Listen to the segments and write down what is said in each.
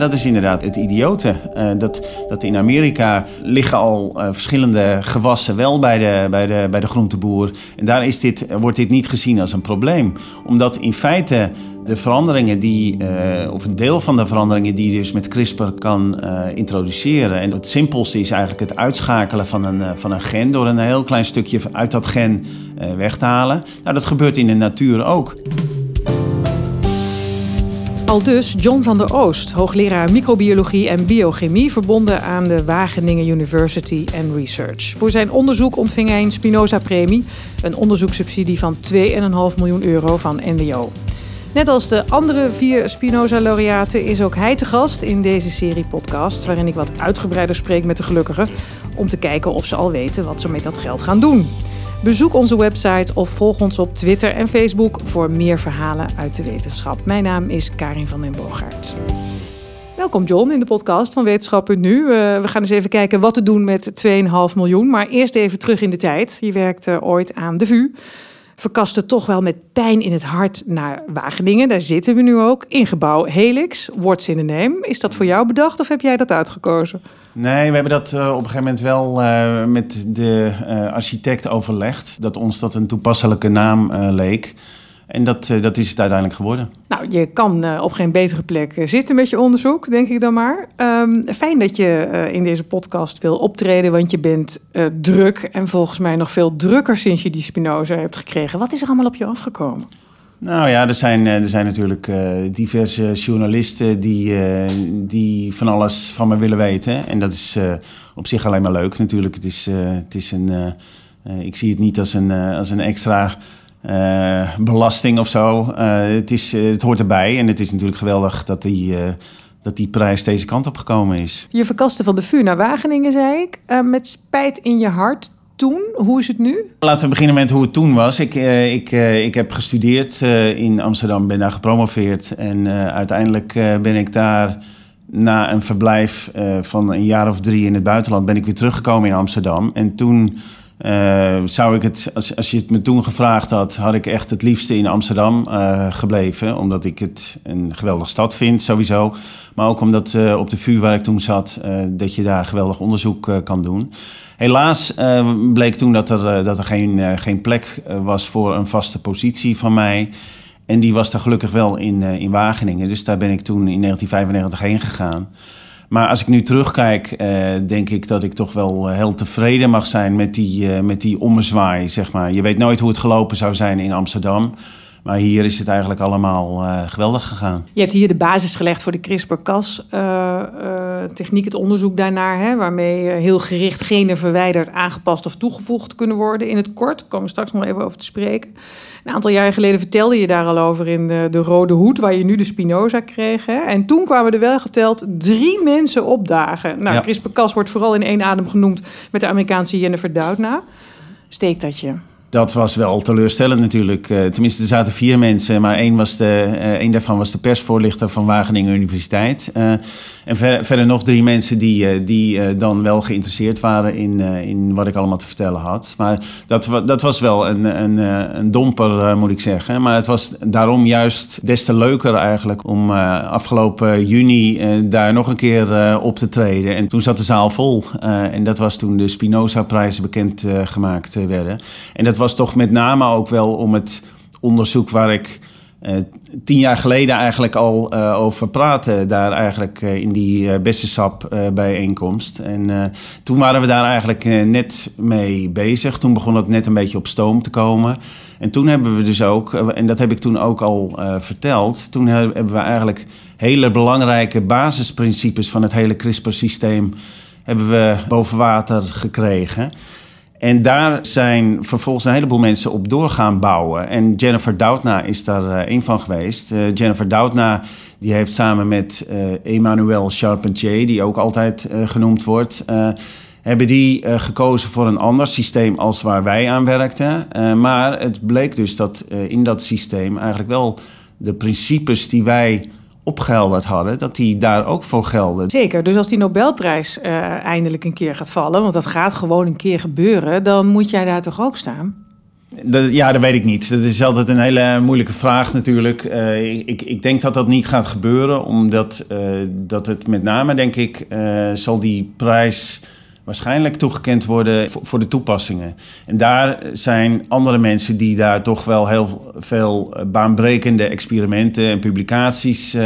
Dat is inderdaad het idiote. Uh, dat, dat in Amerika liggen al uh, verschillende gewassen wel bij de, bij, de, bij de groenteboer. En daar is dit, wordt dit niet gezien als een probleem. Omdat in feite de veranderingen die, uh, of een deel van de veranderingen die je dus met CRISPR kan introduceren. En het simpelste is eigenlijk het uitschakelen van een, van een gen door een heel klein stukje uit dat gen weg te halen. Nou, dat gebeurt in de natuur ook. Al dus John van der Oost, hoogleraar microbiologie en biochemie, verbonden aan de Wageningen University and Research. Voor zijn onderzoek ontving hij een Spinoza-premie, een onderzoekssubsidie van 2,5 miljoen euro van NWO. Net als de andere vier Spinoza-laureaten is ook hij te gast in deze serie podcast, waarin ik wat uitgebreider spreek met de gelukkigen om te kijken of ze al weten wat ze met dat geld gaan doen. Bezoek onze website of volg ons op Twitter en Facebook voor meer verhalen uit de wetenschap. Mijn naam is Karin van den Boogaard. Welkom John in de podcast van Wetenschap.nu. Uh, we gaan eens even kijken wat te doen met 2,5 miljoen. Maar eerst even terug in de tijd. Je werkte ooit aan de VU. Verkaste toch wel met pijn in het hart naar Wageningen. Daar zitten we nu ook. In gebouw Helix. What's in the name? Is dat voor jou bedacht of heb jij dat uitgekozen? Nee, we hebben dat uh, op een gegeven moment wel uh, met de uh, architect overlegd. Dat ons dat een toepasselijke naam leek. En dat, dat is het uiteindelijk geworden. Nou, je kan op geen betere plek zitten met je onderzoek, denk ik dan maar. Um, fijn dat je in deze podcast wil optreden, want je bent druk. En volgens mij nog veel drukker sinds je die Spinoza hebt gekregen. Wat is er allemaal op je afgekomen? Nou ja, er zijn, er zijn natuurlijk uh, diverse journalisten die, uh, die van alles van me willen weten. En dat is op zich alleen maar leuk natuurlijk. Het is, het is een, ik zie het niet als een, als een extra belasting of zo. het, is, het hoort erbij en het is natuurlijk geweldig dat die dat die prijs deze kant op gekomen is. Je verkaste van de VU naar Wageningen, zei ik. met spijt in je hart toen? Hoe is het nu? Laten we beginnen met hoe het toen was. Ik, uh, ik, uh, ik heb gestudeerd uh, in Amsterdam, ben daar gepromoveerd. En uiteindelijk ben ik daar na een verblijf van een jaar of drie in het buitenland... ben ik weer teruggekomen in Amsterdam. En toen zou ik het, als, als je het me toen gevraagd had... had ik echt het liefste in Amsterdam gebleven. Omdat ik het een geweldige stad vind, sowieso. Maar ook omdat op de VU waar ik toen zat... dat je daar geweldig onderzoek kan doen... Helaas uh, bleek toen dat er, uh, dat er geen, uh, geen plek was voor een vaste positie van mij. En die was er gelukkig wel in, in Wageningen. Dus daar ben ik toen in 1995 heen gegaan. Maar als ik nu terugkijk, denk ik dat ik toch wel heel tevreden mag zijn met die, met die ommezwaai. Zeg maar. Je weet nooit hoe het gelopen zou zijn in Amsterdam. Maar hier is het eigenlijk allemaal uh, geweldig gegaan. Je hebt hier de basis gelegd voor de CRISPR-Cas-techniek, uh, het onderzoek daarnaar, hè, waarmee heel gericht genen verwijderd, aangepast of toegevoegd kunnen worden. In het kort, daar komen we straks nog even over te spreken. Een aantal jaren geleden vertelde je daar al over in de, de Rode Hoed, waar je nu de Spinoza kreeg. Hè? En toen kwamen er wel geteld drie mensen opdagen. Nou, ja. CRISPR-Cas wordt vooral in één adem genoemd met de Amerikaanse Jennifer Doudna. Steekt dat je? Dat was wel teleurstellend natuurlijk. Uh, tenminste, er zaten vier mensen, maar één, was de, uh, één daarvan was de persvoorlichter van Wageningen Universiteit. Uh, en ver, verder nog drie mensen die, die dan wel geïnteresseerd waren in, in wat ik allemaal te vertellen had. Maar dat, dat was wel een, een, een domper, moet ik zeggen. Maar het was daarom juist des te leuker eigenlijk om afgelopen juni daar nog een keer op te treden. En toen zat de zaal vol. en dat was toen de Spinoza-prijzen bekend gemaakt werden. En dat was toch met name ook wel om het onderzoek waar ik uh, tien jaar geleden eigenlijk al uh, over praatte, daar eigenlijk uh, in die beste bijeenkomst. En toen waren we daar eigenlijk net mee bezig. Toen begon het net een beetje op stoom te komen. En toen hebben we dus ook, en dat heb ik toen ook al verteld, toen hebben we eigenlijk hele belangrijke basisprincipes van het hele CRISPR-systeem hebben we boven water gekregen. En daar zijn vervolgens een heleboel mensen op doorgaan bouwen. En Jennifer Doudna is daar uh, een van geweest. Uh, Jennifer Doudna die heeft samen met uh, Emmanuel Charpentier, die ook altijd genoemd wordt, hebben die gekozen voor een ander systeem als waar wij aan werkten. maar het bleek dus dat in dat systeem eigenlijk wel de principes die wij opgehelderd hadden, dat die daar ook voor gelden. Zeker, dus als die Nobelprijs uh, eindelijk een keer gaat vallen, want dat gaat gewoon een keer gebeuren, dan moet jij daar toch ook staan? Dat, ja, dat weet ik niet. Dat is altijd een hele moeilijke vraag natuurlijk. Uh, ik, ik denk dat dat niet gaat gebeuren, omdat uh, dat het met name, denk ik, zal die prijs waarschijnlijk toegekend worden voor, de toepassingen. En daar zijn andere mensen die daar toch wel heel veel baanbrekende experimenten en publicaties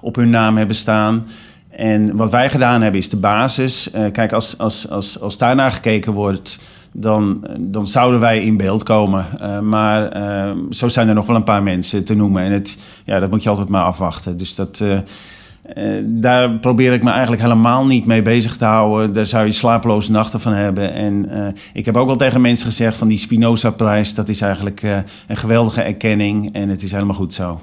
op hun naam hebben staan. En wat wij gedaan hebben is de basis. kijk, als, als, als, als daarnaar gekeken wordt dan, dan zouden wij in beeld komen. Maar zo zijn er nog wel een paar mensen te noemen. En het, ja, dat moet je altijd maar afwachten. Dus dat, uh, daar probeer ik me eigenlijk helemaal niet mee bezig te houden. Daar zou je slapeloze nachten van hebben. En ik heb ook al tegen mensen gezegd van die Spinoza-prijs... dat is eigenlijk een geweldige erkenning en het is helemaal goed zo.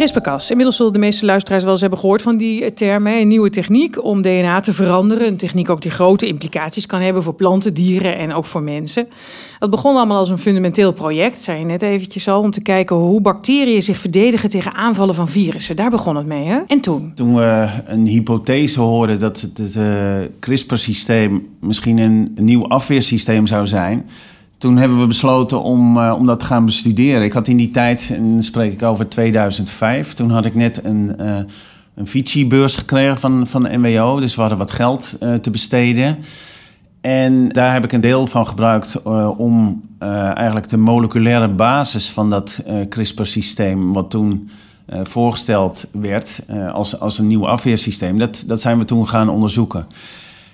CRISPR-Cas. Inmiddels zullen de meeste luisteraars wel eens hebben gehoord van die termen. Een nieuwe techniek om DNA te veranderen. Een techniek ook die grote implicaties kan hebben voor planten, dieren en ook voor mensen. Dat begon allemaal als een fundamenteel project, zei je net eventjes al, om te kijken hoe bacteriën zich verdedigen tegen aanvallen van virussen. Daar begon het mee, hè? En toen? Toen we een hypothese hoorden dat het uh, CRISPR-systeem misschien een nieuw afweersysteem zou zijn toen hebben we besloten om, uh, om dat te gaan bestuderen. Ik had in die tijd, en dan spreek ik over 2005, toen had ik net een, uh, een Fici-beurs gekregen van, van de NWO. Dus we hadden wat geld uh, te besteden. En daar heb ik een deel van gebruikt om eigenlijk de moleculaire basis van dat CRISPR-systeem, wat toen voorgesteld werd als, als een nieuw afweersysteem, dat, dat zijn we toen gaan onderzoeken.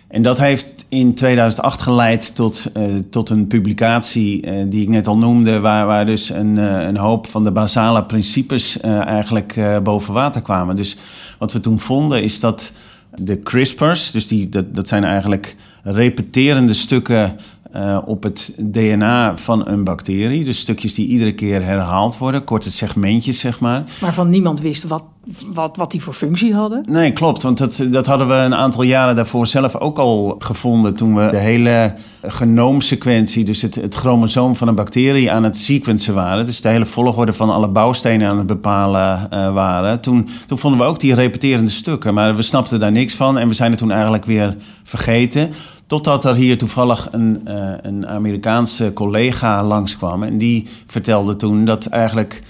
En dat heeft in 2008 geleid tot, uh, tot een publicatie uh, die ik net al noemde, waar, waar dus een, uh, een hoop van de basale principes eigenlijk boven water kwamen. Dus wat we toen vonden is dat de CRISPR's, dus die, dat, dat zijn eigenlijk repeterende stukken uh, op het DNA van een bacterie. Dus stukjes die iedere keer herhaald worden, korte segmentjes, zeg maar. Waarvan niemand wist wat, wat, wat die voor functie hadden? Nee, klopt. Want dat, dat hadden we een aantal jaren daarvoor zelf ook al gevonden. toen we de hele genoomsequentie, dus het, het chromosoom van een bacterie, aan het sequencen waren. Dus de hele volgorde van alle bouwstenen aan het bepalen uh, waren. Toen, toen vonden we ook die repeterende stukken. Maar we snapten daar niks van en we zijn het toen eigenlijk weer vergeten. Totdat er hier toevallig een, uh, een Amerikaanse collega langskwam. En die vertelde toen dat eigenlijk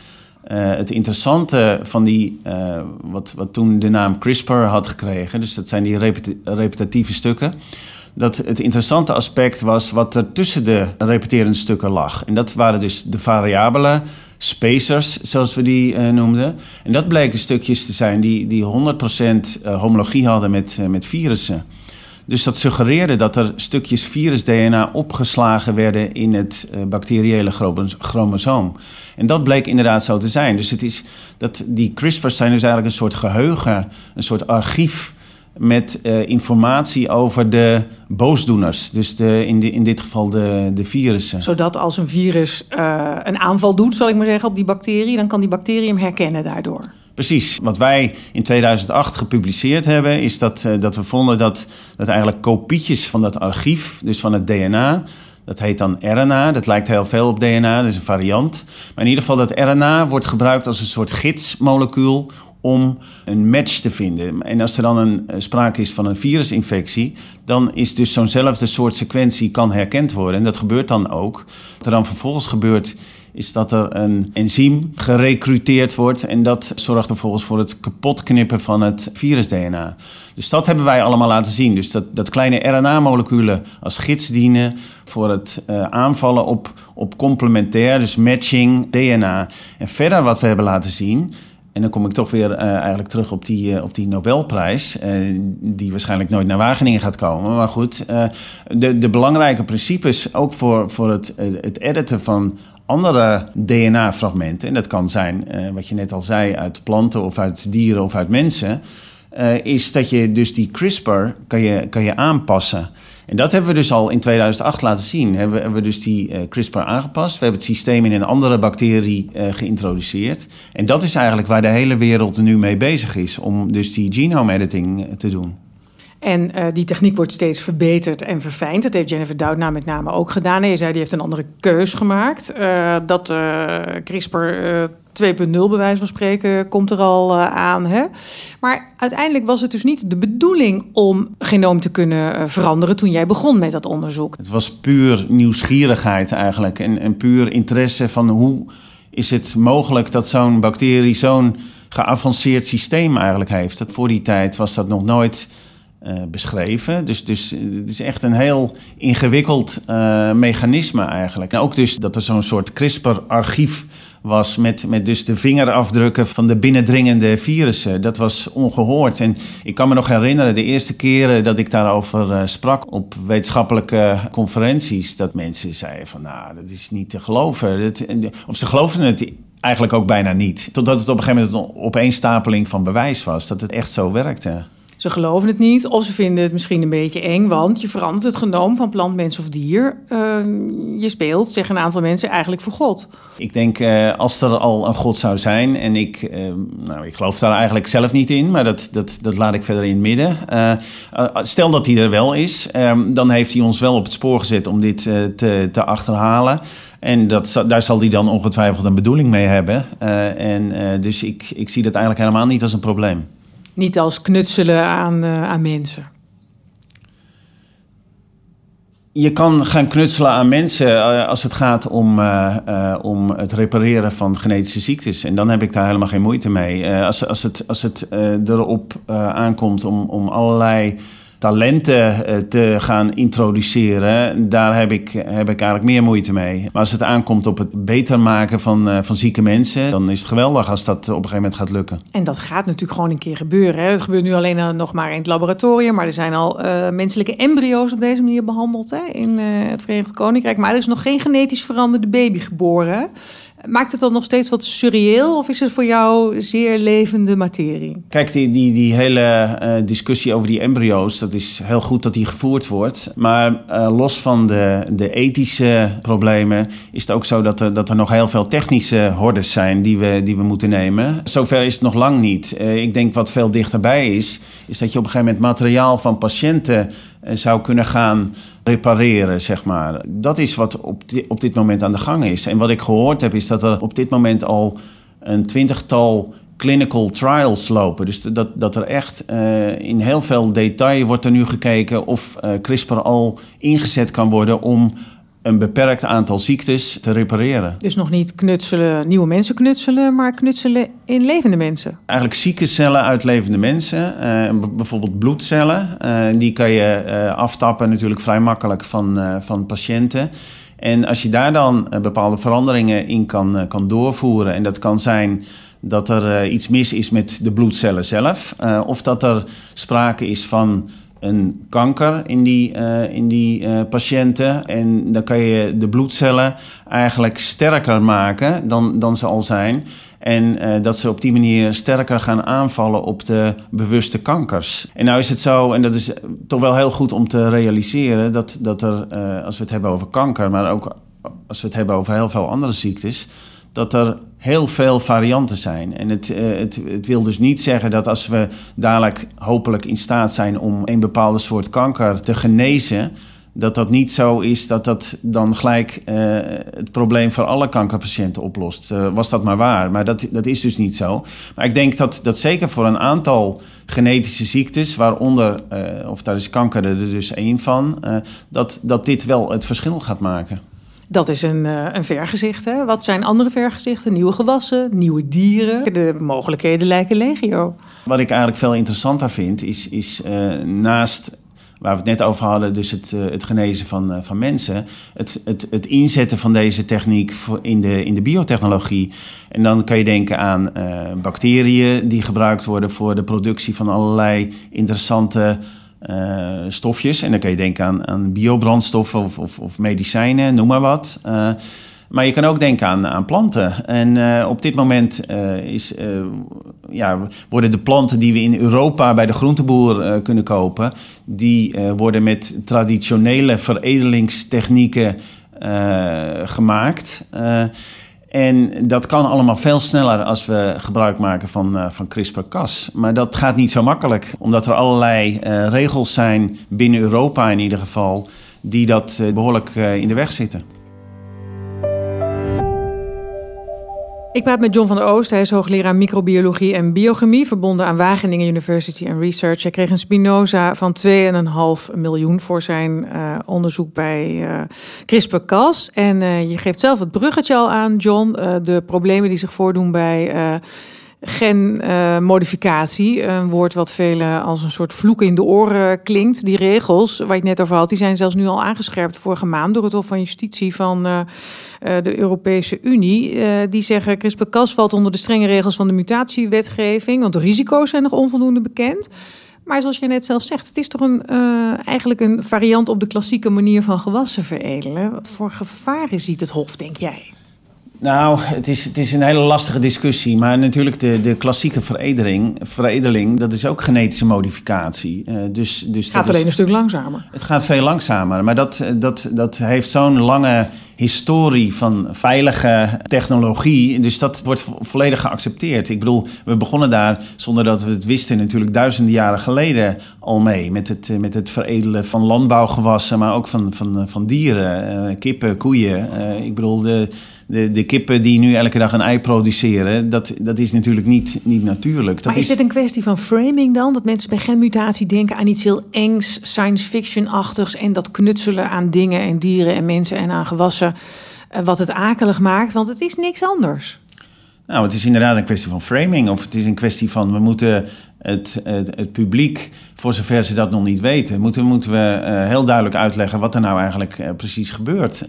uh, het interessante van die, uh, wat, wat toen de naam CRISPR had gekregen. Dus dat zijn die repetitieve stukken. Dat het interessante aspect was wat er tussen de repeterende stukken lag. En dat waren dus de variabele spacers, zoals we die noemden. En dat bleken stukjes te zijn die, die 100% homologie hadden met, met virussen. Dus dat suggereerde dat er stukjes virus-DNA opgeslagen werden in het uh, bacteriële chromosoom. En dat bleek inderdaad zo te zijn. Dus het is dat die CRISPR's zijn dus eigenlijk een soort geheugen, een soort archief met uh, informatie over de boosdoeners. Dus de, in, de, in dit geval de, de virussen. Zodat als een virus uh, een aanval doet, zal ik maar zeggen, op die bacterie, dan kan die bacterie hem herkennen daardoor. Precies. Wat wij in 2008 gepubliceerd hebben, is dat, uh, dat we vonden dat, dat eigenlijk kopietjes van dat archief, dus van het DNA, dat heet dan RNA. Dat lijkt heel veel op DNA, dat is een variant. Maar in ieder geval, dat RNA wordt gebruikt als een soort gidsmolecuul om een match te vinden. En als er dan een, uh, sprake is van een virusinfectie, dan is dus zo'nzelfde soort sequentie kan herkend worden. En dat gebeurt dan ook. Wat dan vervolgens gebeurt, is dat er een enzym gerecruiteerd wordt. En dat zorgt vervolgens voor het kapotknippen van het virus-DNA. Dus dat hebben wij allemaal laten zien. Dus dat, dat kleine RNA-moleculen als gids dienen voor het uh, aanvallen op, op complementair, dus matching DNA. En verder wat we hebben laten zien. En dan kom ik toch weer uh, eigenlijk terug op die, uh, op die Nobelprijs, die waarschijnlijk nooit naar Wageningen gaat komen. Maar goed, de, de belangrijke principes, ook voor, voor het, het editen van andere DNA-fragmenten, en dat kan zijn, uh, wat je net al zei, uit planten of uit dieren of uit mensen, uh, is dat je dus die CRISPR kan je, kan je aanpassen. En dat hebben we dus al in 2008 laten zien. Hebben, hebben we dus die uh, CRISPR aangepast. We hebben het systeem in een andere bacterie geïntroduceerd. En dat is eigenlijk waar de hele wereld nu mee bezig is, om dus die genome editing te doen. En uh, die techniek wordt steeds verbeterd en verfijnd. Dat heeft Jennifer Doudna met name ook gedaan. Je zei, die heeft een andere keus gemaakt. Uh, dat uh, CRISPR 2.0 bij wijze van spreken komt er al aan. Hè? Maar uiteindelijk was het dus niet de bedoeling om genoom te kunnen veranderen toen jij begon met dat onderzoek. Het was puur nieuwsgierigheid eigenlijk en, en puur interesse van hoe is het mogelijk dat zo'n bacterie zo'n geavanceerd systeem eigenlijk heeft. Voor die tijd was dat nog nooit uh, beschreven. Dus, dus het is echt een heel ingewikkeld uh, mechanisme eigenlijk. En ook dus dat er zo'n soort CRISPR-archief was met, met dus de vingerafdrukken van de binnendringende virussen. Dat was ongehoord. En ik kan me nog herinneren, de eerste keren dat ik daarover sprak op wetenschappelijke conferenties, dat mensen zeiden van nou, dat is niet te geloven. Of ze geloofden het eigenlijk ook bijna niet. Totdat het op een gegeven moment een opeenstapeling van bewijs was dat het echt zo werkte. Ze geloven het niet of ze vinden het misschien een beetje eng, want je verandert het genoom van plant, mens of dier. Uh, je speelt, zeggen een aantal mensen, eigenlijk voor God. Ik denk, uh, als er al een God zou zijn, en ik, uh, nou, ik geloof daar eigenlijk zelf niet in, maar dat, dat, dat laat ik verder in het midden. stel dat hij er wel is, ehm, dan heeft hij ons wel op het spoor gezet om dit te, te achterhalen. En dat, daar zal hij dan ongetwijfeld een bedoeling mee hebben. en dus ik, ik zie dat eigenlijk helemaal niet als een probleem. Niet als knutselen aan, uh, aan mensen. Je kan gaan knutselen aan mensen uh, als het gaat om, uh, om het repareren van genetische ziektes. En dan heb ik daar helemaal geen moeite mee. als, als het, als het erop aankomt om, om allerlei talenten eh, te gaan introduceren, daar heb ik, heb ik eigenlijk meer moeite mee. Maar als het aankomt op het beter maken van, eh, van zieke mensen, dan is het geweldig als dat op een gegeven moment gaat lukken. En dat gaat natuurlijk gewoon een keer gebeuren. Hè? Het gebeurt nu alleen eh, nog maar in het laboratorium, maar er zijn al menselijke embryo's op deze manier behandeld hè? in het Verenigd Koninkrijk. Maar er is nog geen genetisch veranderde baby geboren. Maakt het dan nog steeds wat surreëel of is het voor jou zeer levende materie? Kijk, die, die, die hele uh, discussie over die embryo's, dat is heel goed dat die gevoerd wordt. Maar uh, los van de, de ethische problemen is het ook zo dat er, dat er nog heel veel technische hordes zijn die we, die we moeten nemen. Zover is het nog lang niet. Uh, ik denk wat veel dichterbij is, is dat je op een gegeven moment materiaal van patiënten zou kunnen gaan repareren, zeg maar. Dat is wat op, op dit moment aan de gang is. En wat ik gehoord heb, is dat er op dit moment al een twintigtal clinical trials lopen. Dus dat, dat er echt uh, in heel veel detail wordt er nu gekeken of uh, CRISPR al ingezet kan worden om een beperkt aantal ziektes te repareren. Dus nog niet knutselen, nieuwe mensen knutselen, maar knutselen in levende mensen? Eigenlijk zieke cellen uit levende mensen. Uh, bijvoorbeeld bloedcellen. Uh, die kan je uh, aftappen natuurlijk vrij makkelijk van, van patiënten. En als je daar dan bepaalde veranderingen in kan, kan doorvoeren... en dat kan zijn dat er iets mis is met de bloedcellen zelf... of dat er sprake is van een kanker in die, uh, in die uh, patiënten. En dan kan je de bloedcellen eigenlijk sterker maken dan, dan ze al zijn. En uh, dat ze op die manier sterker gaan aanvallen op de bewuste kankers. En nou is het zo, en dat is toch wel heel goed om te realiseren, dat, dat er, als we het hebben over kanker, maar ook als we het hebben over heel veel andere ziektes, dat er heel veel varianten zijn. En het, uh, het, het, wil dus niet zeggen dat als we dadelijk hopelijk in staat zijn om een bepaalde soort kanker te genezen, dat dat niet zo is dat dat dan gelijk uh, het probleem voor alle kankerpatiënten oplost. Uh, was dat maar waar. Maar dat, dat is dus niet zo. Maar ik denk dat, dat zeker voor een aantal genetische ziektes, waaronder, of daar is kanker er dus één van, dat, dat dit wel het verschil gaat maken. Dat is een, uh, een vergezicht. Hè? Wat zijn andere vergezichten? Nieuwe gewassen, nieuwe dieren. De mogelijkheden lijken legio. Wat ik eigenlijk veel interessanter vind, is, is uh, naast waar we het net over hadden, dus het, uh, het genezen van, van mensen, het, het, het inzetten van deze techniek in de, in de biotechnologie. En dan kan je denken aan bacteriën die gebruikt worden voor de productie van allerlei interessante uh, stofjes. En dan kan je denken aan, aan biobrandstoffen of, of, of medicijnen, noem maar wat. Uh, maar je kan ook denken aan, aan planten. En uh, op dit moment is, ja, worden de planten die we in Europa bij de groenteboer kunnen kopen, die worden met traditionele veredelingstechnieken gemaakt. En dat kan allemaal veel sneller als we gebruik maken van, uh, van CRISPR-Cas. Maar dat gaat niet zo makkelijk, omdat er allerlei uh, regels zijn, binnen Europa in ieder geval, die dat uh, behoorlijk in de weg zitten. Ik praat met John van der Oost. Hij is hoogleraar microbiologie en biochemie, verbonden aan Wageningen University and Research. Hij kreeg een Spinoza van 2,5 miljoen voor zijn uh, onderzoek bij uh, CRISPR-Cas. En uh, je geeft zelf het bruggetje al aan, John, de problemen die zich voordoen bij genmodificatie. Uh, een woord wat velen als een soort vloek in de oren klinkt. Die regels waar je het net over had, die zijn zelfs nu al aangescherpt vorige maand door het Hof van Justitie van uh, de Europese Unie. Uh, die zeggen CRISPR-Cas valt onder de strenge regels van de mutatiewetgeving, want de risico's zijn nog onvoldoende bekend. Maar zoals je net zelf zegt, het is toch een, eigenlijk een variant op de klassieke manier van gewassen veredelen. Wat voor gevaren ziet het Hof, denk jij? Nou, het is, het is een hele lastige discussie. Maar natuurlijk de, de klassieke veredeling, veredeling, dat is ook genetische modificatie. Uh, dus, dus het gaat alleen een stuk langzamer. Het gaat veel langzamer. Maar dat, dat, dat heeft zo'n lange historie van veilige technologie. Dus dat wordt volledig geaccepteerd. Ik bedoel, we begonnen daar zonder dat we het wisten, natuurlijk duizenden jaren geleden al mee. Met het, met het veredelen van landbouwgewassen, maar ook van, van, van dieren, uh, kippen, koeien. Uh, ik bedoel, de de, de kippen die nu elke dag een ei produceren, dat, dat is natuurlijk niet, niet natuurlijk. Dat maar is, is dit een kwestie van framing dan? Dat mensen bij genmutatie denken aan iets heel engs, science fiction-achtigs en dat knutselen aan dingen en dieren en mensen en aan gewassen, eh, wat het akelig maakt, want het is niks anders. Nou, het is inderdaad een kwestie van framing. Of het is een kwestie van we moeten het, het, het publiek, voor zover ze dat nog niet weten, moeten, moeten we uh, heel duidelijk uitleggen wat er nou eigenlijk uh, precies gebeurt.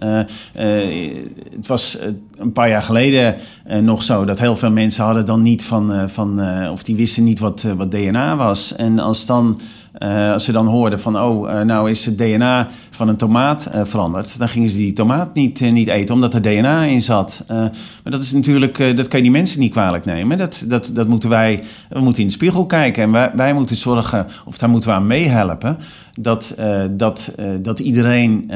Het was een paar jaar geleden nog zo dat heel veel mensen hadden dan niet van, van of die wisten niet wat, wat DNA was. En als dan uh, als ze dan hoorden van, oh, uh, nou is het DNA van een tomaat uh, veranderd, dan gingen ze die tomaat niet, niet eten, omdat er DNA in zat. maar dat is natuurlijk, dat kan je die mensen niet kwalijk nemen. Dat, dat, dat moeten wij, we moeten in de spiegel kijken en wij, wij moeten zorgen, of daar moeten we aan meehelpen, dat, dat, dat iedereen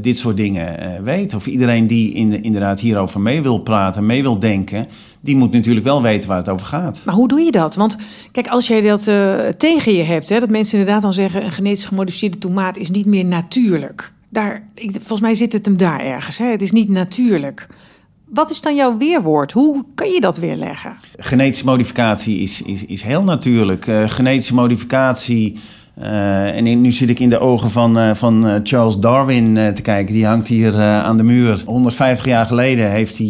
dit soort dingen weet. Of iedereen die in, inderdaad hierover mee wil praten, mee wil denken, die moet natuurlijk wel weten waar het over gaat. Maar hoe doe je dat? Want kijk, als jij dat uh, tegen je hebt, hè, dat mensen inderdaad dan zeggen: een genetisch gemodificeerde tomaat is niet meer natuurlijk. Daar, ik, volgens mij zit het hem daar ergens. Hè? Het is niet natuurlijk. Wat is dan jouw weerwoord? Hoe kan je dat weerleggen? Genetische modificatie is, is, is heel natuurlijk. Uh, genetische modificatie uh, en nu zit ik in de ogen van, uh, van uh, Charles Darwin te kijken. Die hangt hier aan de muur. 150 jaar geleden heeft hij,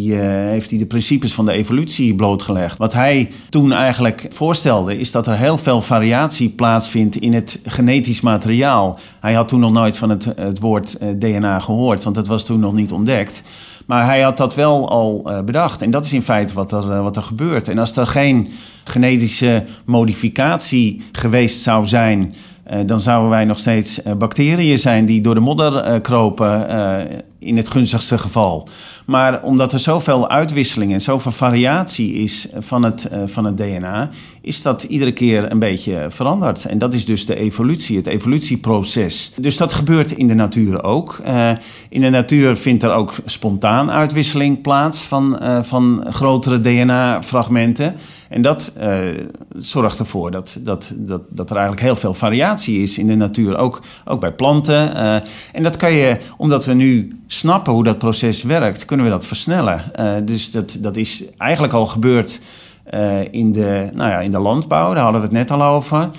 heeft hij de principes van de evolutie blootgelegd. Wat hij toen eigenlijk voorstelde, is dat er heel veel variatie plaatsvindt in het genetisch materiaal. Hij had toen nog nooit van het, het woord DNA gehoord, want dat was toen nog niet ontdekt. Maar hij had dat wel al bedacht. En dat is in feite wat er, wat er gebeurt. En als er geen genetische modificatie geweest zou zijn dan zouden wij nog steeds uh, bacteriën zijn die door de modder uh, kropen in het gunstigste geval. Maar omdat er zoveel uitwisseling en zoveel variatie is van het, van het DNA, is dat iedere keer een beetje veranderd. En dat is dus de evolutie, het evolutieproces. Dus dat gebeurt in de natuur ook. in de natuur vindt er ook spontaan uitwisseling plaats van, van grotere DNA-fragmenten. En dat zorgt ervoor dat, dat, dat, dat er eigenlijk heel veel variatie is in de natuur, ook, ook bij planten. En dat kan je, omdat we nu snappen hoe dat proces werkt, kunnen we dat versnellen. Uh, dus dat, dat is eigenlijk al gebeurd in, de, nou ja, in de landbouw, daar hadden we het net al over.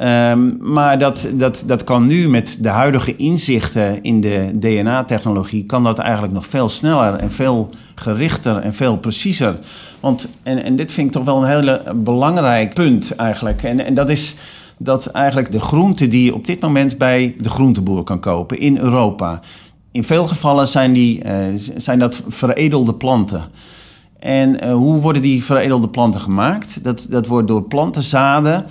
Um, maar dat, dat, dat kan nu met de huidige inzichten in de DNA-technologie, kan dat eigenlijk nog veel sneller en veel gerichter en veel preciezer. Want, en, en dit vind ik toch wel een hele belangrijk punt eigenlijk. En, en dat is dat eigenlijk de groenten die je op dit moment bij de groenteboer kan kopen in Europa. In veel gevallen zijn, die, uh, zijn dat veredelde planten. En uh, hoe worden die veredelde planten gemaakt? Dat, dat wordt door plantenzaden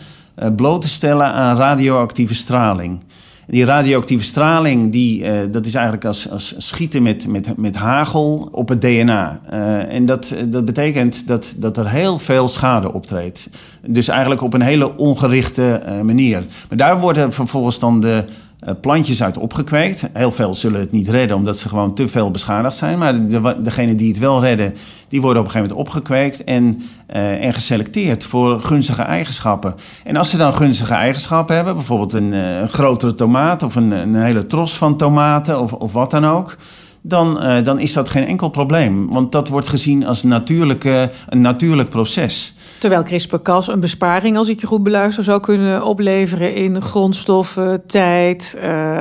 uh, bloot te stellen aan radioactieve straling. Die radioactieve straling, die, dat is eigenlijk als, als schieten met, met, met hagel op het DNA. En dat, dat betekent dat, dat er heel veel schade optreedt. Dus eigenlijk op een hele ongerichte manier. Maar daar worden vervolgens dan de eh, plantjes uit opgekweekt. Heel veel zullen het niet redden omdat ze gewoon te veel beschadigd zijn. Maar de, degenen die het wel redden, die worden op een gegeven moment opgekweekt en, uh, en geselecteerd voor gunstige eigenschappen. En als ze dan gunstige eigenschappen hebben, bijvoorbeeld een, uh, een grotere tomaat of een, een, hele tros van tomaten of, of wat dan ook. dan, dan is dat geen enkel probleem. Want dat wordt gezien als natuurlijke, een natuurlijk proces. Terwijl CRISPR-Cas een besparing, als ik je goed beluister, zou kunnen opleveren in grondstoffen, tijd,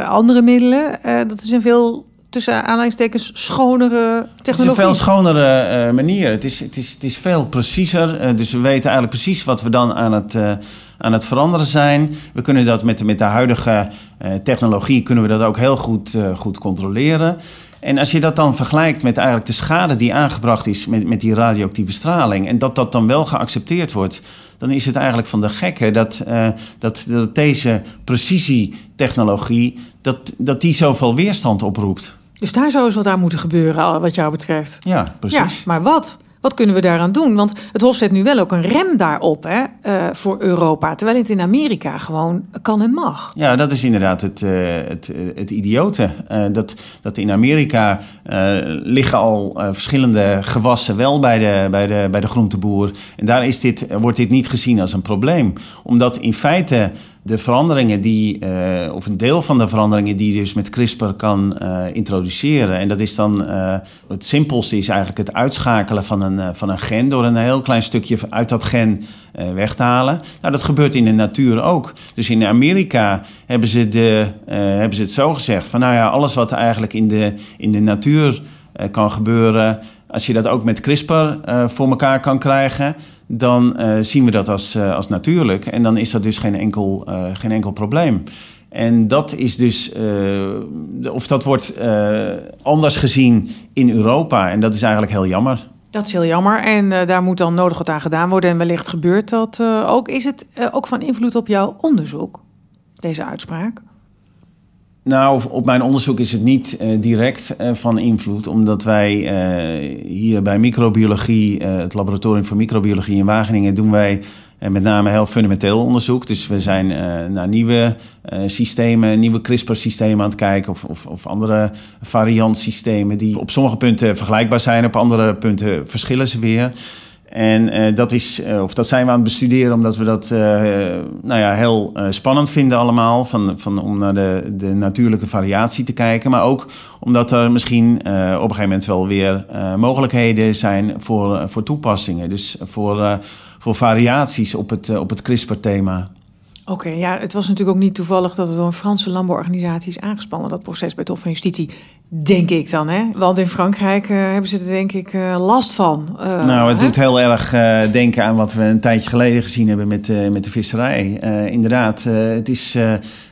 andere middelen. dat is een veel tussen aanhalingstekens schonere technologie. Het is een veel schonere uh, manier. Het is, het, is, het is veel preciezer. Dus we weten eigenlijk precies wat we dan aan het, aan het veranderen zijn. We kunnen dat met, met de huidige technologie kunnen we dat ook heel goed, goed controleren. En als je dat dan vergelijkt met eigenlijk de schade die aangebracht is met, met die radioactieve straling, en dat dat dan wel geaccepteerd wordt, dan is het eigenlijk van de gekke dat, uh, dat, dat deze precisietechnologie, dat, dat die zoveel weerstand oproept. Dus daar zou eens wat aan moeten gebeuren, wat jou betreft. Ja, precies. Ja, maar wat? Wat kunnen we daaraan doen? Want het Hof zet nu wel ook een rem daarop hè, uh, voor Europa. Terwijl het in Amerika gewoon kan en mag. Ja, dat is inderdaad het, uh, het, het idiote. Dat, dat in Amerika liggen al verschillende gewassen wel bij de, bij, de, bij de groenteboer. En daar is dit, wordt dit niet gezien als een probleem. Omdat in feite de veranderingen die, uh, of een deel van de veranderingen die je dus met CRISPR kan uh, introduceren. En dat is dan, uh, het simpelste is eigenlijk het uitschakelen van een, van een gen door een heel klein stukje uit dat gen weg te halen. Nou, dat gebeurt in de natuur ook. Dus in Amerika hebben ze, de, hebben ze het zo gezegd van nou ja, alles wat eigenlijk in de, in de natuur kan gebeuren, als je dat ook met CRISPR voor elkaar kan krijgen, dan uh, zien we dat als, uh, als natuurlijk. En dan is dat dus geen enkel, uh, geen enkel probleem. En dat is dus, of dat wordt anders gezien in Europa. En dat is eigenlijk heel jammer. Dat is heel jammer. En daar moet dan nodig wat aan gedaan worden. En wellicht gebeurt dat ook. Is het ook van invloed op jouw onderzoek, deze uitspraak? Nou, op mijn onderzoek is het niet uh, direct uh, van invloed, omdat wij uh, hier bij microbiologie, het laboratorium voor microbiologie in Wageningen, doen wij met name heel fundamenteel onderzoek. Dus we zijn naar nieuwe systemen, nieuwe CRISPR-systemen aan het kijken, of, of, of andere variantsystemen die op sommige punten vergelijkbaar zijn, op andere punten verschillen ze weer. En uh, dat, is, uh, of dat zijn we aan het bestuderen omdat we dat uh, nou ja, heel spannend vinden allemaal. Van, van, om naar de, de natuurlijke variatie te kijken. Maar ook omdat er misschien op een gegeven moment wel weer mogelijkheden zijn voor, voor toepassingen. Dus voor, voor variaties op het, op het CRISPR-thema. Oké, ja, het was natuurlijk ook niet toevallig dat het door een Franse landbouworganisatie is aangespannen, dat proces bij het Hof van Justitie. Denk ik dan, hè? Want in Frankrijk uh, hebben ze er denk ik uh, last van. Uh, nou, het hè? doet heel erg denken aan wat we een tijdje geleden gezien hebben met, met de visserij. inderdaad, het is.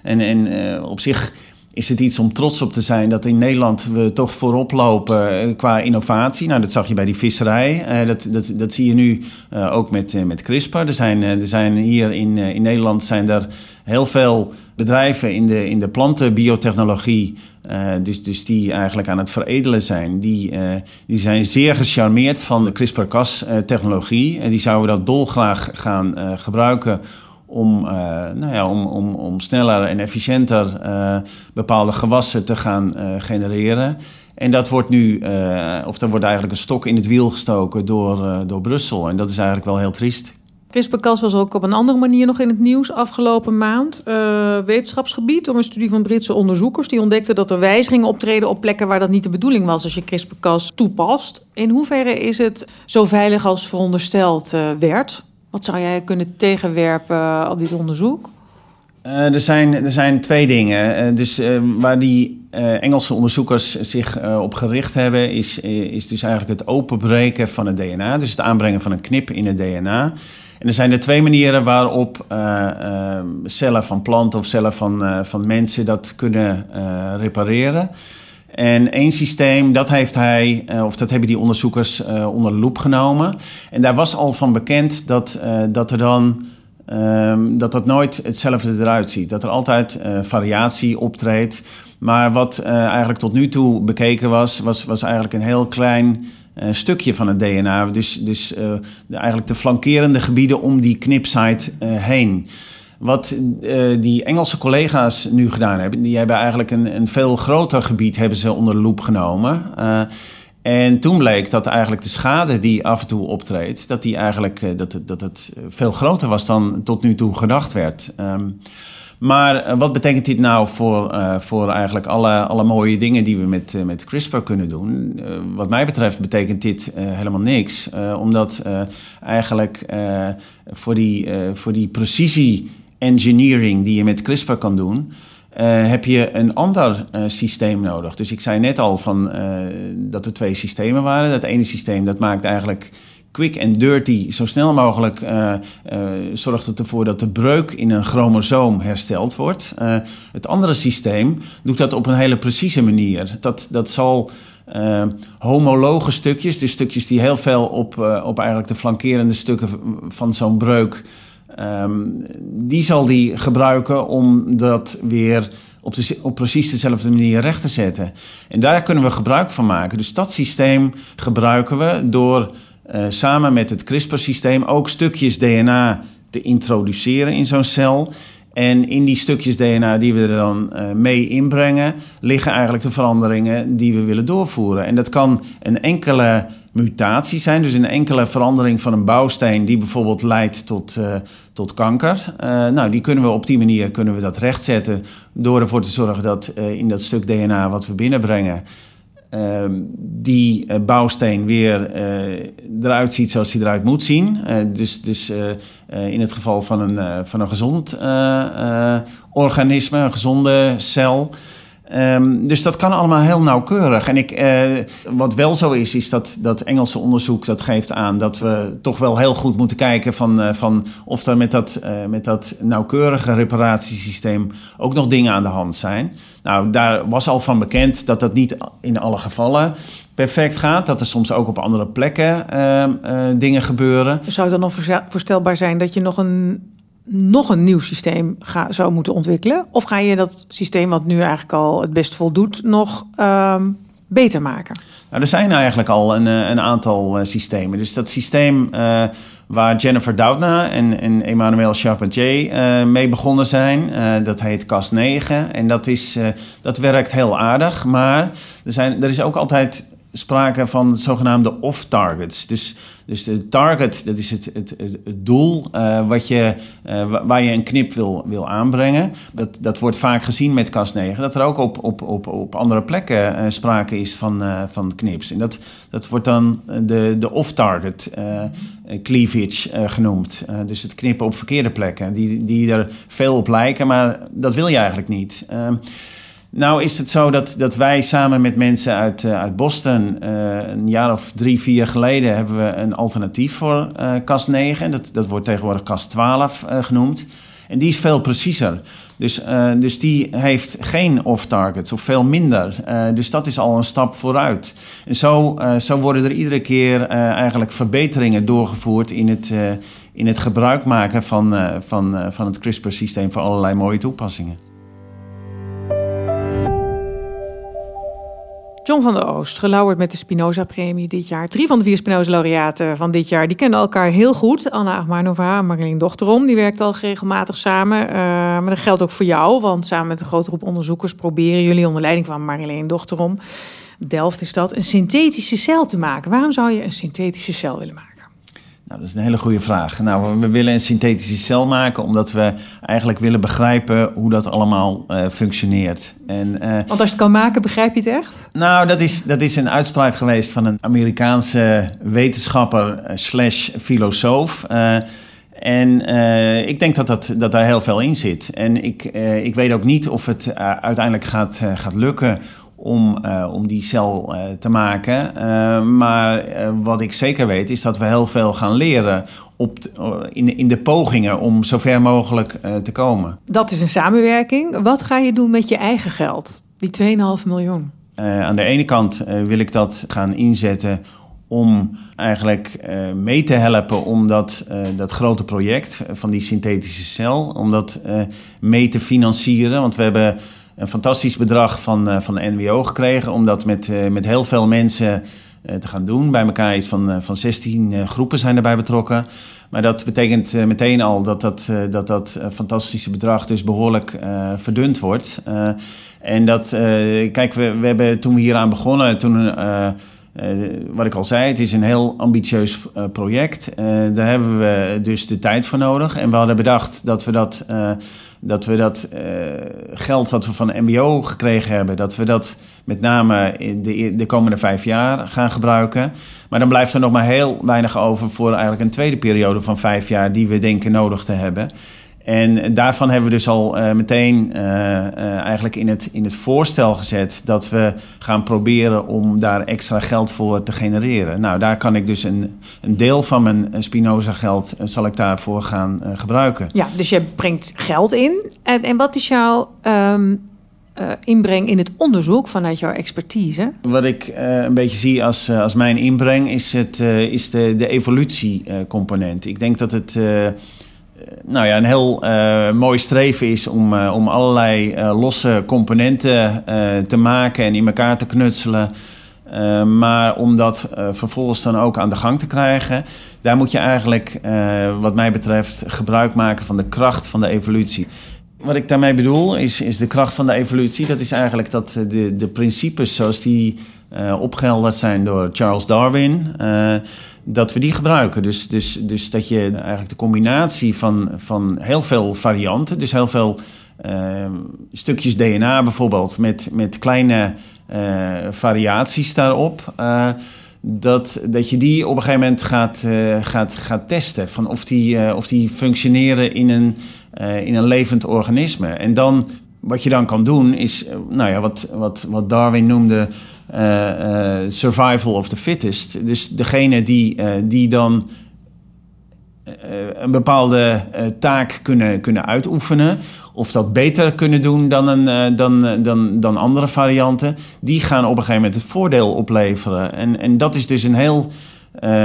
en en op zich is het iets om trots op te zijn dat in Nederland we toch voorop lopen qua innovatie. Nou, dat zag je bij die visserij. dat, dat, dat zie je nu ook met, met CRISPR. Er zijn, er zijn hier in, in Nederland zijn er heel veel bedrijven in de, in de plantenbiotechnologie, uh, dus, dus die eigenlijk aan het veredelen zijn, die, uh, die zijn zeer gecharmeerd van de CRISPR-Cas-technologie. En die zouden dat dolgraag gaan gebruiken om, nou ja, om, om, om sneller en efficiënter bepaalde gewassen te gaan genereren. En dat wordt nu, of er wordt eigenlijk een stok in het wiel gestoken door, door Brussel. En dat is eigenlijk wel heel triest. CRISPR-Cas was ook op een andere manier nog in het nieuws afgelopen maand. Uh, wetenschapsgebied door een studie van Britse onderzoekers. Die ontdekten dat er wijzigingen optreden op plekken waar dat niet de bedoeling was als je CRISPR-Cas toepast. In hoeverre is het zo veilig als verondersteld uh, werd? Wat zou jij kunnen tegenwerpen op dit onderzoek? Er, zijn, er zijn twee dingen. dus waar die Engelse onderzoekers zich op gericht hebben, is, is dus eigenlijk het openbreken van het DNA. Dus het aanbrengen van een knip in het DNA. En er zijn er twee manieren waarop uh, uh, cellen van planten of cellen van, uh, van mensen dat kunnen repareren. En één systeem, dat heeft hij, of dat hebben die onderzoekers onder de loep genomen. En daar was al van bekend dat, dat er dan. Um, dat dat nooit hetzelfde eruit ziet. Dat er altijd variatie optreedt. Maar wat eigenlijk tot nu toe bekeken was, was, was eigenlijk een heel klein stukje van het DNA. Dus, dus uh, eigenlijk de flankerende gebieden om die knipsite uh, heen. Wat die Engelse collega's nu gedaan hebben, die hebben eigenlijk een, een veel groter gebied hebben ze onder de loep genomen. en toen bleek dat eigenlijk de schade die af en toe optreedt, dat die eigenlijk dat, dat het veel groter was dan tot nu toe gedacht werd. Um, Maar wat betekent dit nou voor, voor eigenlijk alle, alle mooie dingen die we met, met CRISPR kunnen doen? wat mij betreft betekent dit helemaal niks. omdat eigenlijk voor, die, voor die precisie engineering die je met CRISPR kan doen, heb je een ander systeem nodig. Dus ik zei net al van, dat er twee systemen waren. Dat ene systeem dat maakt eigenlijk quick en dirty zo snel mogelijk zorgt het ervoor dat de breuk in een chromosoom hersteld wordt. het andere systeem doet dat op een hele precieze manier. Dat, dat zal homologe stukjes, dus stukjes die heel veel op, op eigenlijk de flankerende stukken van zo'n breuk Um, die zal die gebruiken om dat weer op, op precies dezelfde manier recht te zetten. En daar kunnen we gebruik van maken. Dus dat systeem gebruiken we door uh, samen met het CRISPR-systeem ook stukjes DNA te introduceren in zo'n cel. En in die stukjes DNA die we er dan uh, mee inbrengen, liggen eigenlijk de veranderingen die we willen doorvoeren. En dat kan een enkele mutaties zijn. Dus een enkele verandering van een bouwsteen die bijvoorbeeld leidt tot, uh, tot kanker. Nou, die kunnen we op die manier kunnen we dat rechtzetten door ervoor te zorgen dat in dat stuk DNA wat we binnenbrengen, ehm, die bouwsteen weer eruit ziet zoals hij eruit moet zien. dus dus in het geval van een, van een gezond organisme, een gezonde cel. Um, dus dat kan allemaal heel nauwkeurig. En ik, uh, wat wel zo is, is dat dat Engelse onderzoek dat geeft aan dat we toch wel heel goed moeten kijken van, uh, van of er met dat, uh, met dat nauwkeurige reparatiesysteem ook nog dingen aan de hand zijn. Nou, daar was al van bekend dat dat niet in alle gevallen perfect gaat. Dat er soms ook op andere plekken ehm, dingen gebeuren. Zou het dan nog voorstelbaar zijn dat je nog een nog een nieuw systeem ga, zou moeten ontwikkelen? Of ga je dat systeem wat nu eigenlijk al het best voldoet nog um, beter maken? Nou, er zijn eigenlijk al een, eh, een aantal uh, systemen. Dus dat systeem uh, waar Jennifer Doudna en, en Emmanuel Charpentier mee begonnen zijn, dat heet CAS9. En dat, is, dat werkt heel aardig, maar er, zijn, er is ook altijd sprake van zogenaamde off-targets. Dus, dus de target, dat is het, het, het, doel uh, wat je, uh, waar je een knip wil, wil aanbrengen. Dat, dat wordt vaak gezien met Cas9. Dat er ook op, op, op, op andere plekken uh, sprake is van, van knips. En dat, dat wordt dan de, de off-target cleavage genoemd. dus het knippen op verkeerde plekken. Die, die er veel op lijken, maar dat wil je eigenlijk niet. Nou is het zo dat, dat wij samen met mensen uit, uh, uit Boston... Uh, een jaar of drie, vier geleden hebben we een alternatief voor uh, KAS 9. Dat, dat wordt tegenwoordig KAS 12 genoemd. En die is veel preciezer. Dus, dus die heeft geen off-targets of veel minder. dus dat is al een stap vooruit. En zo, zo worden er iedere keer eigenlijk verbeteringen doorgevoerd... in het, in het gebruik maken van, van, van het CRISPR-systeem voor allerlei mooie toepassingen. John van der Oost, gelauwerd met de Spinoza-premie dit jaar. Drie van de vier Spinoza-laureaten van dit jaar, die kennen elkaar heel goed. Anna Agmarnova en Marleen Dochterom, die werkt al regelmatig samen. Uh, maar dat geldt ook voor jou, want samen met een grote groep onderzoekers... proberen jullie onder leiding van Marleen Dochterom, Delft is dat, een synthetische cel te maken. Waarom zou je een synthetische cel willen maken? Nou, dat is een hele goede vraag. Nou, we willen een synthetische cel maken omdat we eigenlijk willen begrijpen hoe dat allemaal uh, functioneert. En, uh, Want als je het kan maken, begrijp je het echt? Nou, dat is, dat is een uitspraak geweest van een Amerikaanse wetenschapper uh, slash filosoof. en ik denk dat, dat, dat daar heel veel in zit. En ik, ik weet ook niet of het uiteindelijk gaat, gaat lukken om, uh, om die cel uh, te maken. Uh, maar wat ik zeker weet is dat we heel veel gaan leren op in, in de pogingen om zover mogelijk te komen. Dat is een samenwerking. Wat ga je doen met je eigen geld, die 2,5 miljoen? aan de ene kant wil ik dat gaan inzetten om eigenlijk mee te helpen om dat, dat grote project van die synthetische cel, om dat mee te financieren. Want we hebben een fantastisch bedrag van, uh, van de NWO gekregen om dat met, uh, met heel veel mensen uh, te gaan doen. Bij elkaar iets van, van 16 groepen zijn erbij betrokken. Maar dat betekent meteen al dat dat, dat, dat fantastische bedrag dus behoorlijk verdund wordt. en dat, kijk, we, we hebben toen we hieraan begonnen, toen wat ik al zei, het is een heel ambitieus project. daar hebben we dus de tijd voor nodig. En we hadden bedacht dat we dat, dat, we dat geld wat we van de MBO gekregen hebben, dat we dat met name in de, de komende vijf jaar gaan gebruiken. Maar dan blijft er nog maar heel weinig over voor eigenlijk een tweede periode van vijf jaar die we denken nodig te hebben. En daarvan hebben we dus al uh, meteen uh, uh, eigenlijk in het, in het voorstel gezet dat we gaan proberen om daar extra geld voor te genereren. Nou, daar kan ik dus een, een deel van mijn Spinoza geld zal ik daarvoor gaan gebruiken. Ja, dus je brengt geld in. En, en wat is jouw um, inbreng in het onderzoek vanuit jouw expertise? Wat ik een beetje zie als, als mijn inbreng is, het, is de, de evolutiecomponent. Ik denk dat het nou ja, een heel uh, mooi streven is om, uh, om allerlei uh, losse componenten te maken en in elkaar te knutselen. maar om dat vervolgens dan ook aan de gang te krijgen, daar moet je eigenlijk, wat mij betreft, gebruik maken van de kracht van de evolutie. Wat ik daarmee bedoel, is, is de kracht van de evolutie. Dat is eigenlijk dat de, de principes zoals die opgehelderd zijn door Charles Darwin dat we die gebruiken. Dus, dus, dus dat je eigenlijk de combinatie van, van heel veel varianten, dus heel veel uh, stukjes DNA bijvoorbeeld, met, met kleine variaties daarop. Dat, dat je die op een gegeven moment gaat, gaat, gaat testen. Van of, die, of die functioneren in een, in een levend organisme. En dan, wat je dan kan doen, is nou ja, wat, wat, wat Darwin noemde survival of the fittest. Dus degene die, uh, die dan een bepaalde taak kunnen, kunnen uitoefenen, of dat beter kunnen doen dan, een, dan, dan, dan andere varianten, die gaan op een gegeven moment het voordeel opleveren. En, en dat is dus een heel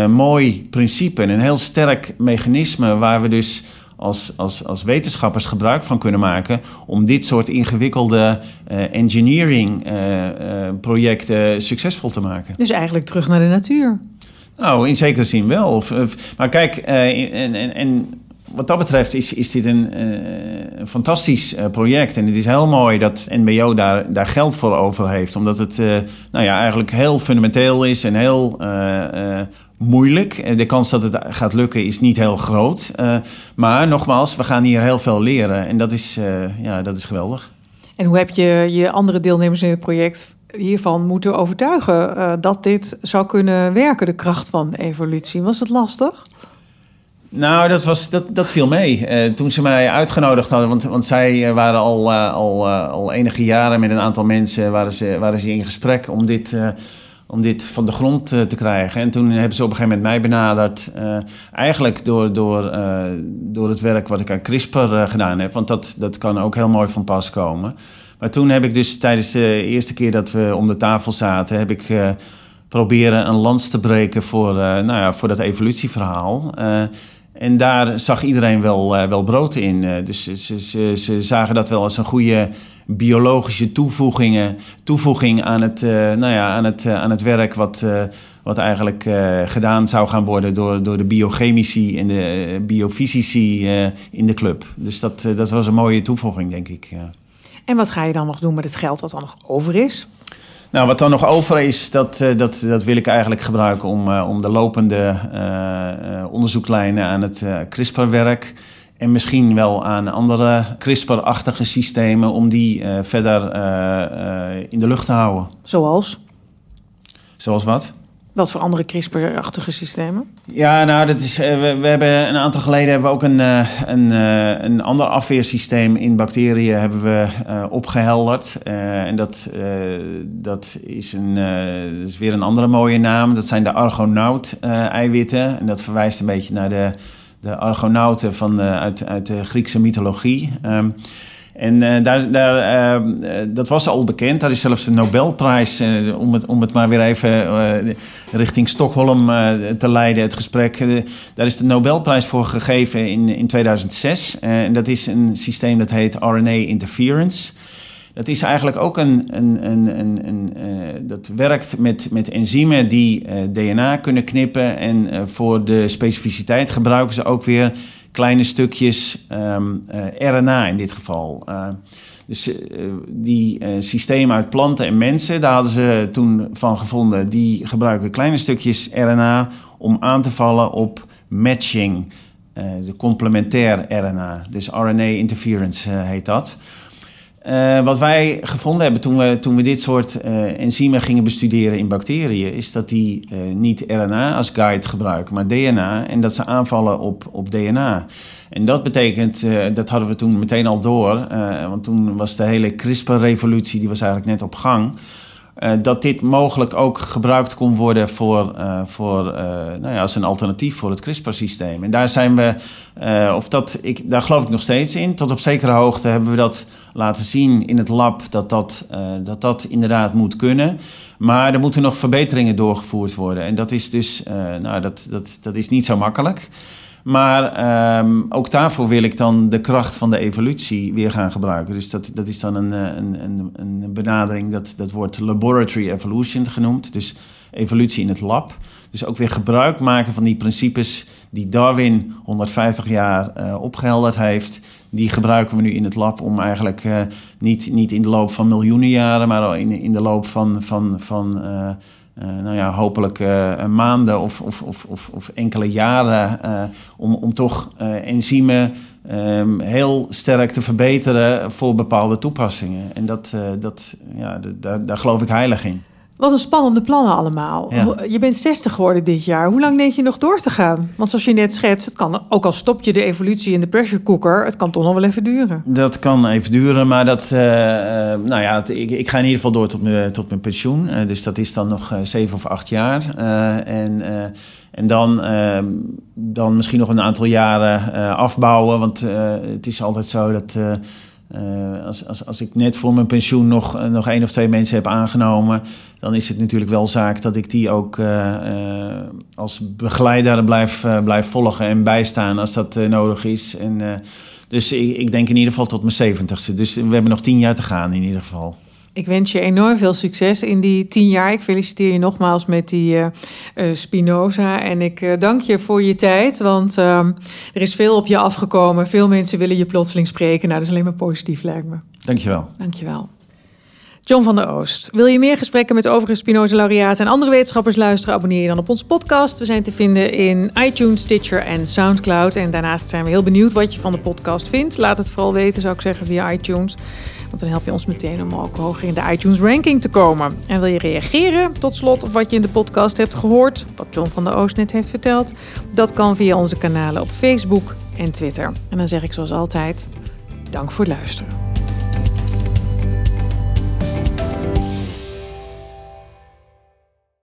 mooi principe en een heel sterk mechanisme waar we dus als, als, als wetenschappers gebruik van kunnen maken om dit soort ingewikkelde uh, engineering uh, uh, projecten succesvol te maken. Dus eigenlijk terug naar de natuur. Nou, in zekere zin wel. Maar kijk, en, en, en wat dat betreft is, is dit een, een fantastisch project. En het is heel mooi dat NBO daar, daar geld voor over heeft. Omdat het nou ja, eigenlijk heel fundamenteel is en heel moeilijk. Eh, de kans dat het gaat lukken is niet heel groot. Uh, maar nogmaals, we gaan hier heel veel leren. En dat is, uh, ja, dat is geweldig. En hoe heb je je andere deelnemers in het project hiervan moeten overtuigen uh, dat dit zou kunnen werken, de kracht van evolutie? Was het lastig? Nou, dat, was, dat, dat viel mee. Uh, toen ze mij uitgenodigd hadden, want, want zij waren al, uh, al, al enige jaren met een aantal mensen waren ze, waren ze in gesprek om dit om dit van de grond uh, te krijgen. En toen hebben ze op een gegeven moment mij benaderd. Uh, eigenlijk door, door, uh, door het werk wat ik aan CRISPR gedaan heb. Want dat, dat kan ook heel mooi van pas komen. Maar toen heb ik dus tijdens de eerste keer dat we om de tafel zaten... heb ik proberen een lans te breken voor, nou ja, voor dat evolutieverhaal... En daar zag iedereen wel, wel brood in. dus ze, ze, ze zagen dat wel als een goede biologische toevoegingen, toevoeging aan het, uh, nou ja, aan het, uh, aan het werk wat, uh, wat eigenlijk gedaan zou gaan worden door, door de biochemici en de biofysici in de club. Dus dat, dat was een mooie toevoeging, denk ik. Ja. En wat ga je dan nog doen met het geld wat dan nog over is? Nou, wat dan nog over is, dat, dat, dat wil ik eigenlijk gebruiken om, om de lopende onderzoeklijnen aan het CRISPR-werk en misschien wel aan andere CRISPR-achtige systemen om die uh, verder uh, uh, in de lucht te houden. Zoals? Zoals wat? Wat voor andere CRISPR-achtige systemen? Ja, nou, dat is, we, we, hebben een aantal geleden hebben we ook een, een, een ander afweersysteem in bacteriën hebben we opgehelderd. en dat, dat, is een, dat is weer een andere mooie naam. Dat zijn de Argonaut-eiwitten. en dat verwijst een beetje naar de de argonauten van, uh, uit, uit de Griekse mythologie. Um, en uh, daar, daar, uh, dat was al bekend. Daar is zelfs de Nobelprijs, om, het, om het maar weer even richting Stockholm te leiden, het gesprek. daar is de Nobelprijs voor gegeven in, in 2006. en dat is een systeem dat heet RNA interference. Dat is eigenlijk ook een. een, een, een, een uh, dat werkt met, met enzymen die eh, DNA kunnen knippen. En uh, voor de specificiteit gebruiken ze ook weer kleine stukjes um, RNA in dit geval. Dus die systemen uit planten en mensen, daar hadden ze toen van gevonden, die gebruiken kleine stukjes RNA om aan te vallen op matching, de complementair RNA. Dus RNA interference heet dat. Uh, wat wij gevonden hebben toen we, toen we dit soort uh, enzymen gingen bestuderen in bacteriën, is dat die uh, niet RNA als guide gebruiken, maar DNA. En dat ze aanvallen op, op DNA. En dat betekent, dat hadden we toen meteen al door, want toen was de hele CRISPR-revolutie, die was eigenlijk net op gang. Uh, dat dit mogelijk ook gebruikt kon worden voor, uh, voor, uh, nou ja, als een alternatief voor het CRISPR-systeem. En daar zijn we, of dat, ik, daar geloof ik nog steeds in. Tot op zekere hoogte hebben we dat laten zien in het lab dat dat, dat, dat inderdaad moet kunnen. Maar er moeten nog verbeteringen doorgevoerd worden. En dat is dus, nou, dat, dat, dat is niet zo makkelijk. Maar um, ook daarvoor wil ik dan de kracht van de evolutie weer gaan gebruiken. Dus dat, dat is dan een, eh, een, een, een benadering, dat, dat wordt laboratory evolution genoemd. Dus evolutie in het lab. Dus ook weer gebruik maken van die principes die Darwin 150 jaar uh, opgehelderd heeft. Die gebruiken we nu in het lab om eigenlijk uh, niet, niet in de loop van miljoenen jaren, maar in, in de loop van, van, van nou ja, hopelijk uh, maanden of, of, of, of, enkele jaren uh, om, om toch enzymen um, heel sterk te verbeteren voor bepaalde toepassingen. En dat, dat, ja, daar, daar geloof ik heilig in. Wat een spannende plannen allemaal. Je bent 60 geworden dit jaar. Hoe lang denk je nog door te gaan? Want zoals je net schetst, het kan, ook al stop je de evolutie in de pressure cooker, het kan toch nog wel even duren. Dat kan even duren, maar dat, uh, nou ja, ik, ik, ga in ieder geval door tot mijn, tot mijn pensioen. Uh, dus dat is dan nog zeven of acht jaar. en, en dan, ehm, dan misschien nog een aantal jaren afbouwen. Want het is altijd zo dat als, als, als ik net voor mijn pensioen nog, nog één of twee mensen heb aangenomen, dan is het natuurlijk wel zaak dat ik die ook uh, als begeleider blijf, blijf volgen en bijstaan als dat nodig is. En, dus ik, ik, denk in ieder geval tot mijn zeventigste. Dus we hebben nog tien jaar te gaan in ieder geval. Ik wens je enorm veel succes in die tien jaar. Ik feliciteer je nogmaals met die uh, Spinoza. En ik uh, dank je voor je tijd, want uh, er is veel op je afgekomen. Veel mensen willen je plotseling spreken. Nou, dat is alleen maar positief, lijkt me. Dankjewel. Dankjewel. John van der Oost. Wil je meer gesprekken met overige Spinoza-laureaten en andere wetenschappers luisteren? Abonneer je dan op onze podcast. We zijn te vinden in iTunes, Stitcher en Soundcloud. En daarnaast zijn we heel benieuwd wat je van de podcast vindt. Laat het vooral weten, zou ik zeggen, via iTunes. Want dan help je ons meteen om ook hoger in de iTunes ranking te komen. En wil je reageren tot slot op wat je in de podcast hebt gehoord, wat John van der Oost net heeft verteld? Dat kan via onze kanalen op Facebook en Twitter. En dan zeg ik zoals altijd, dank voor het luisteren.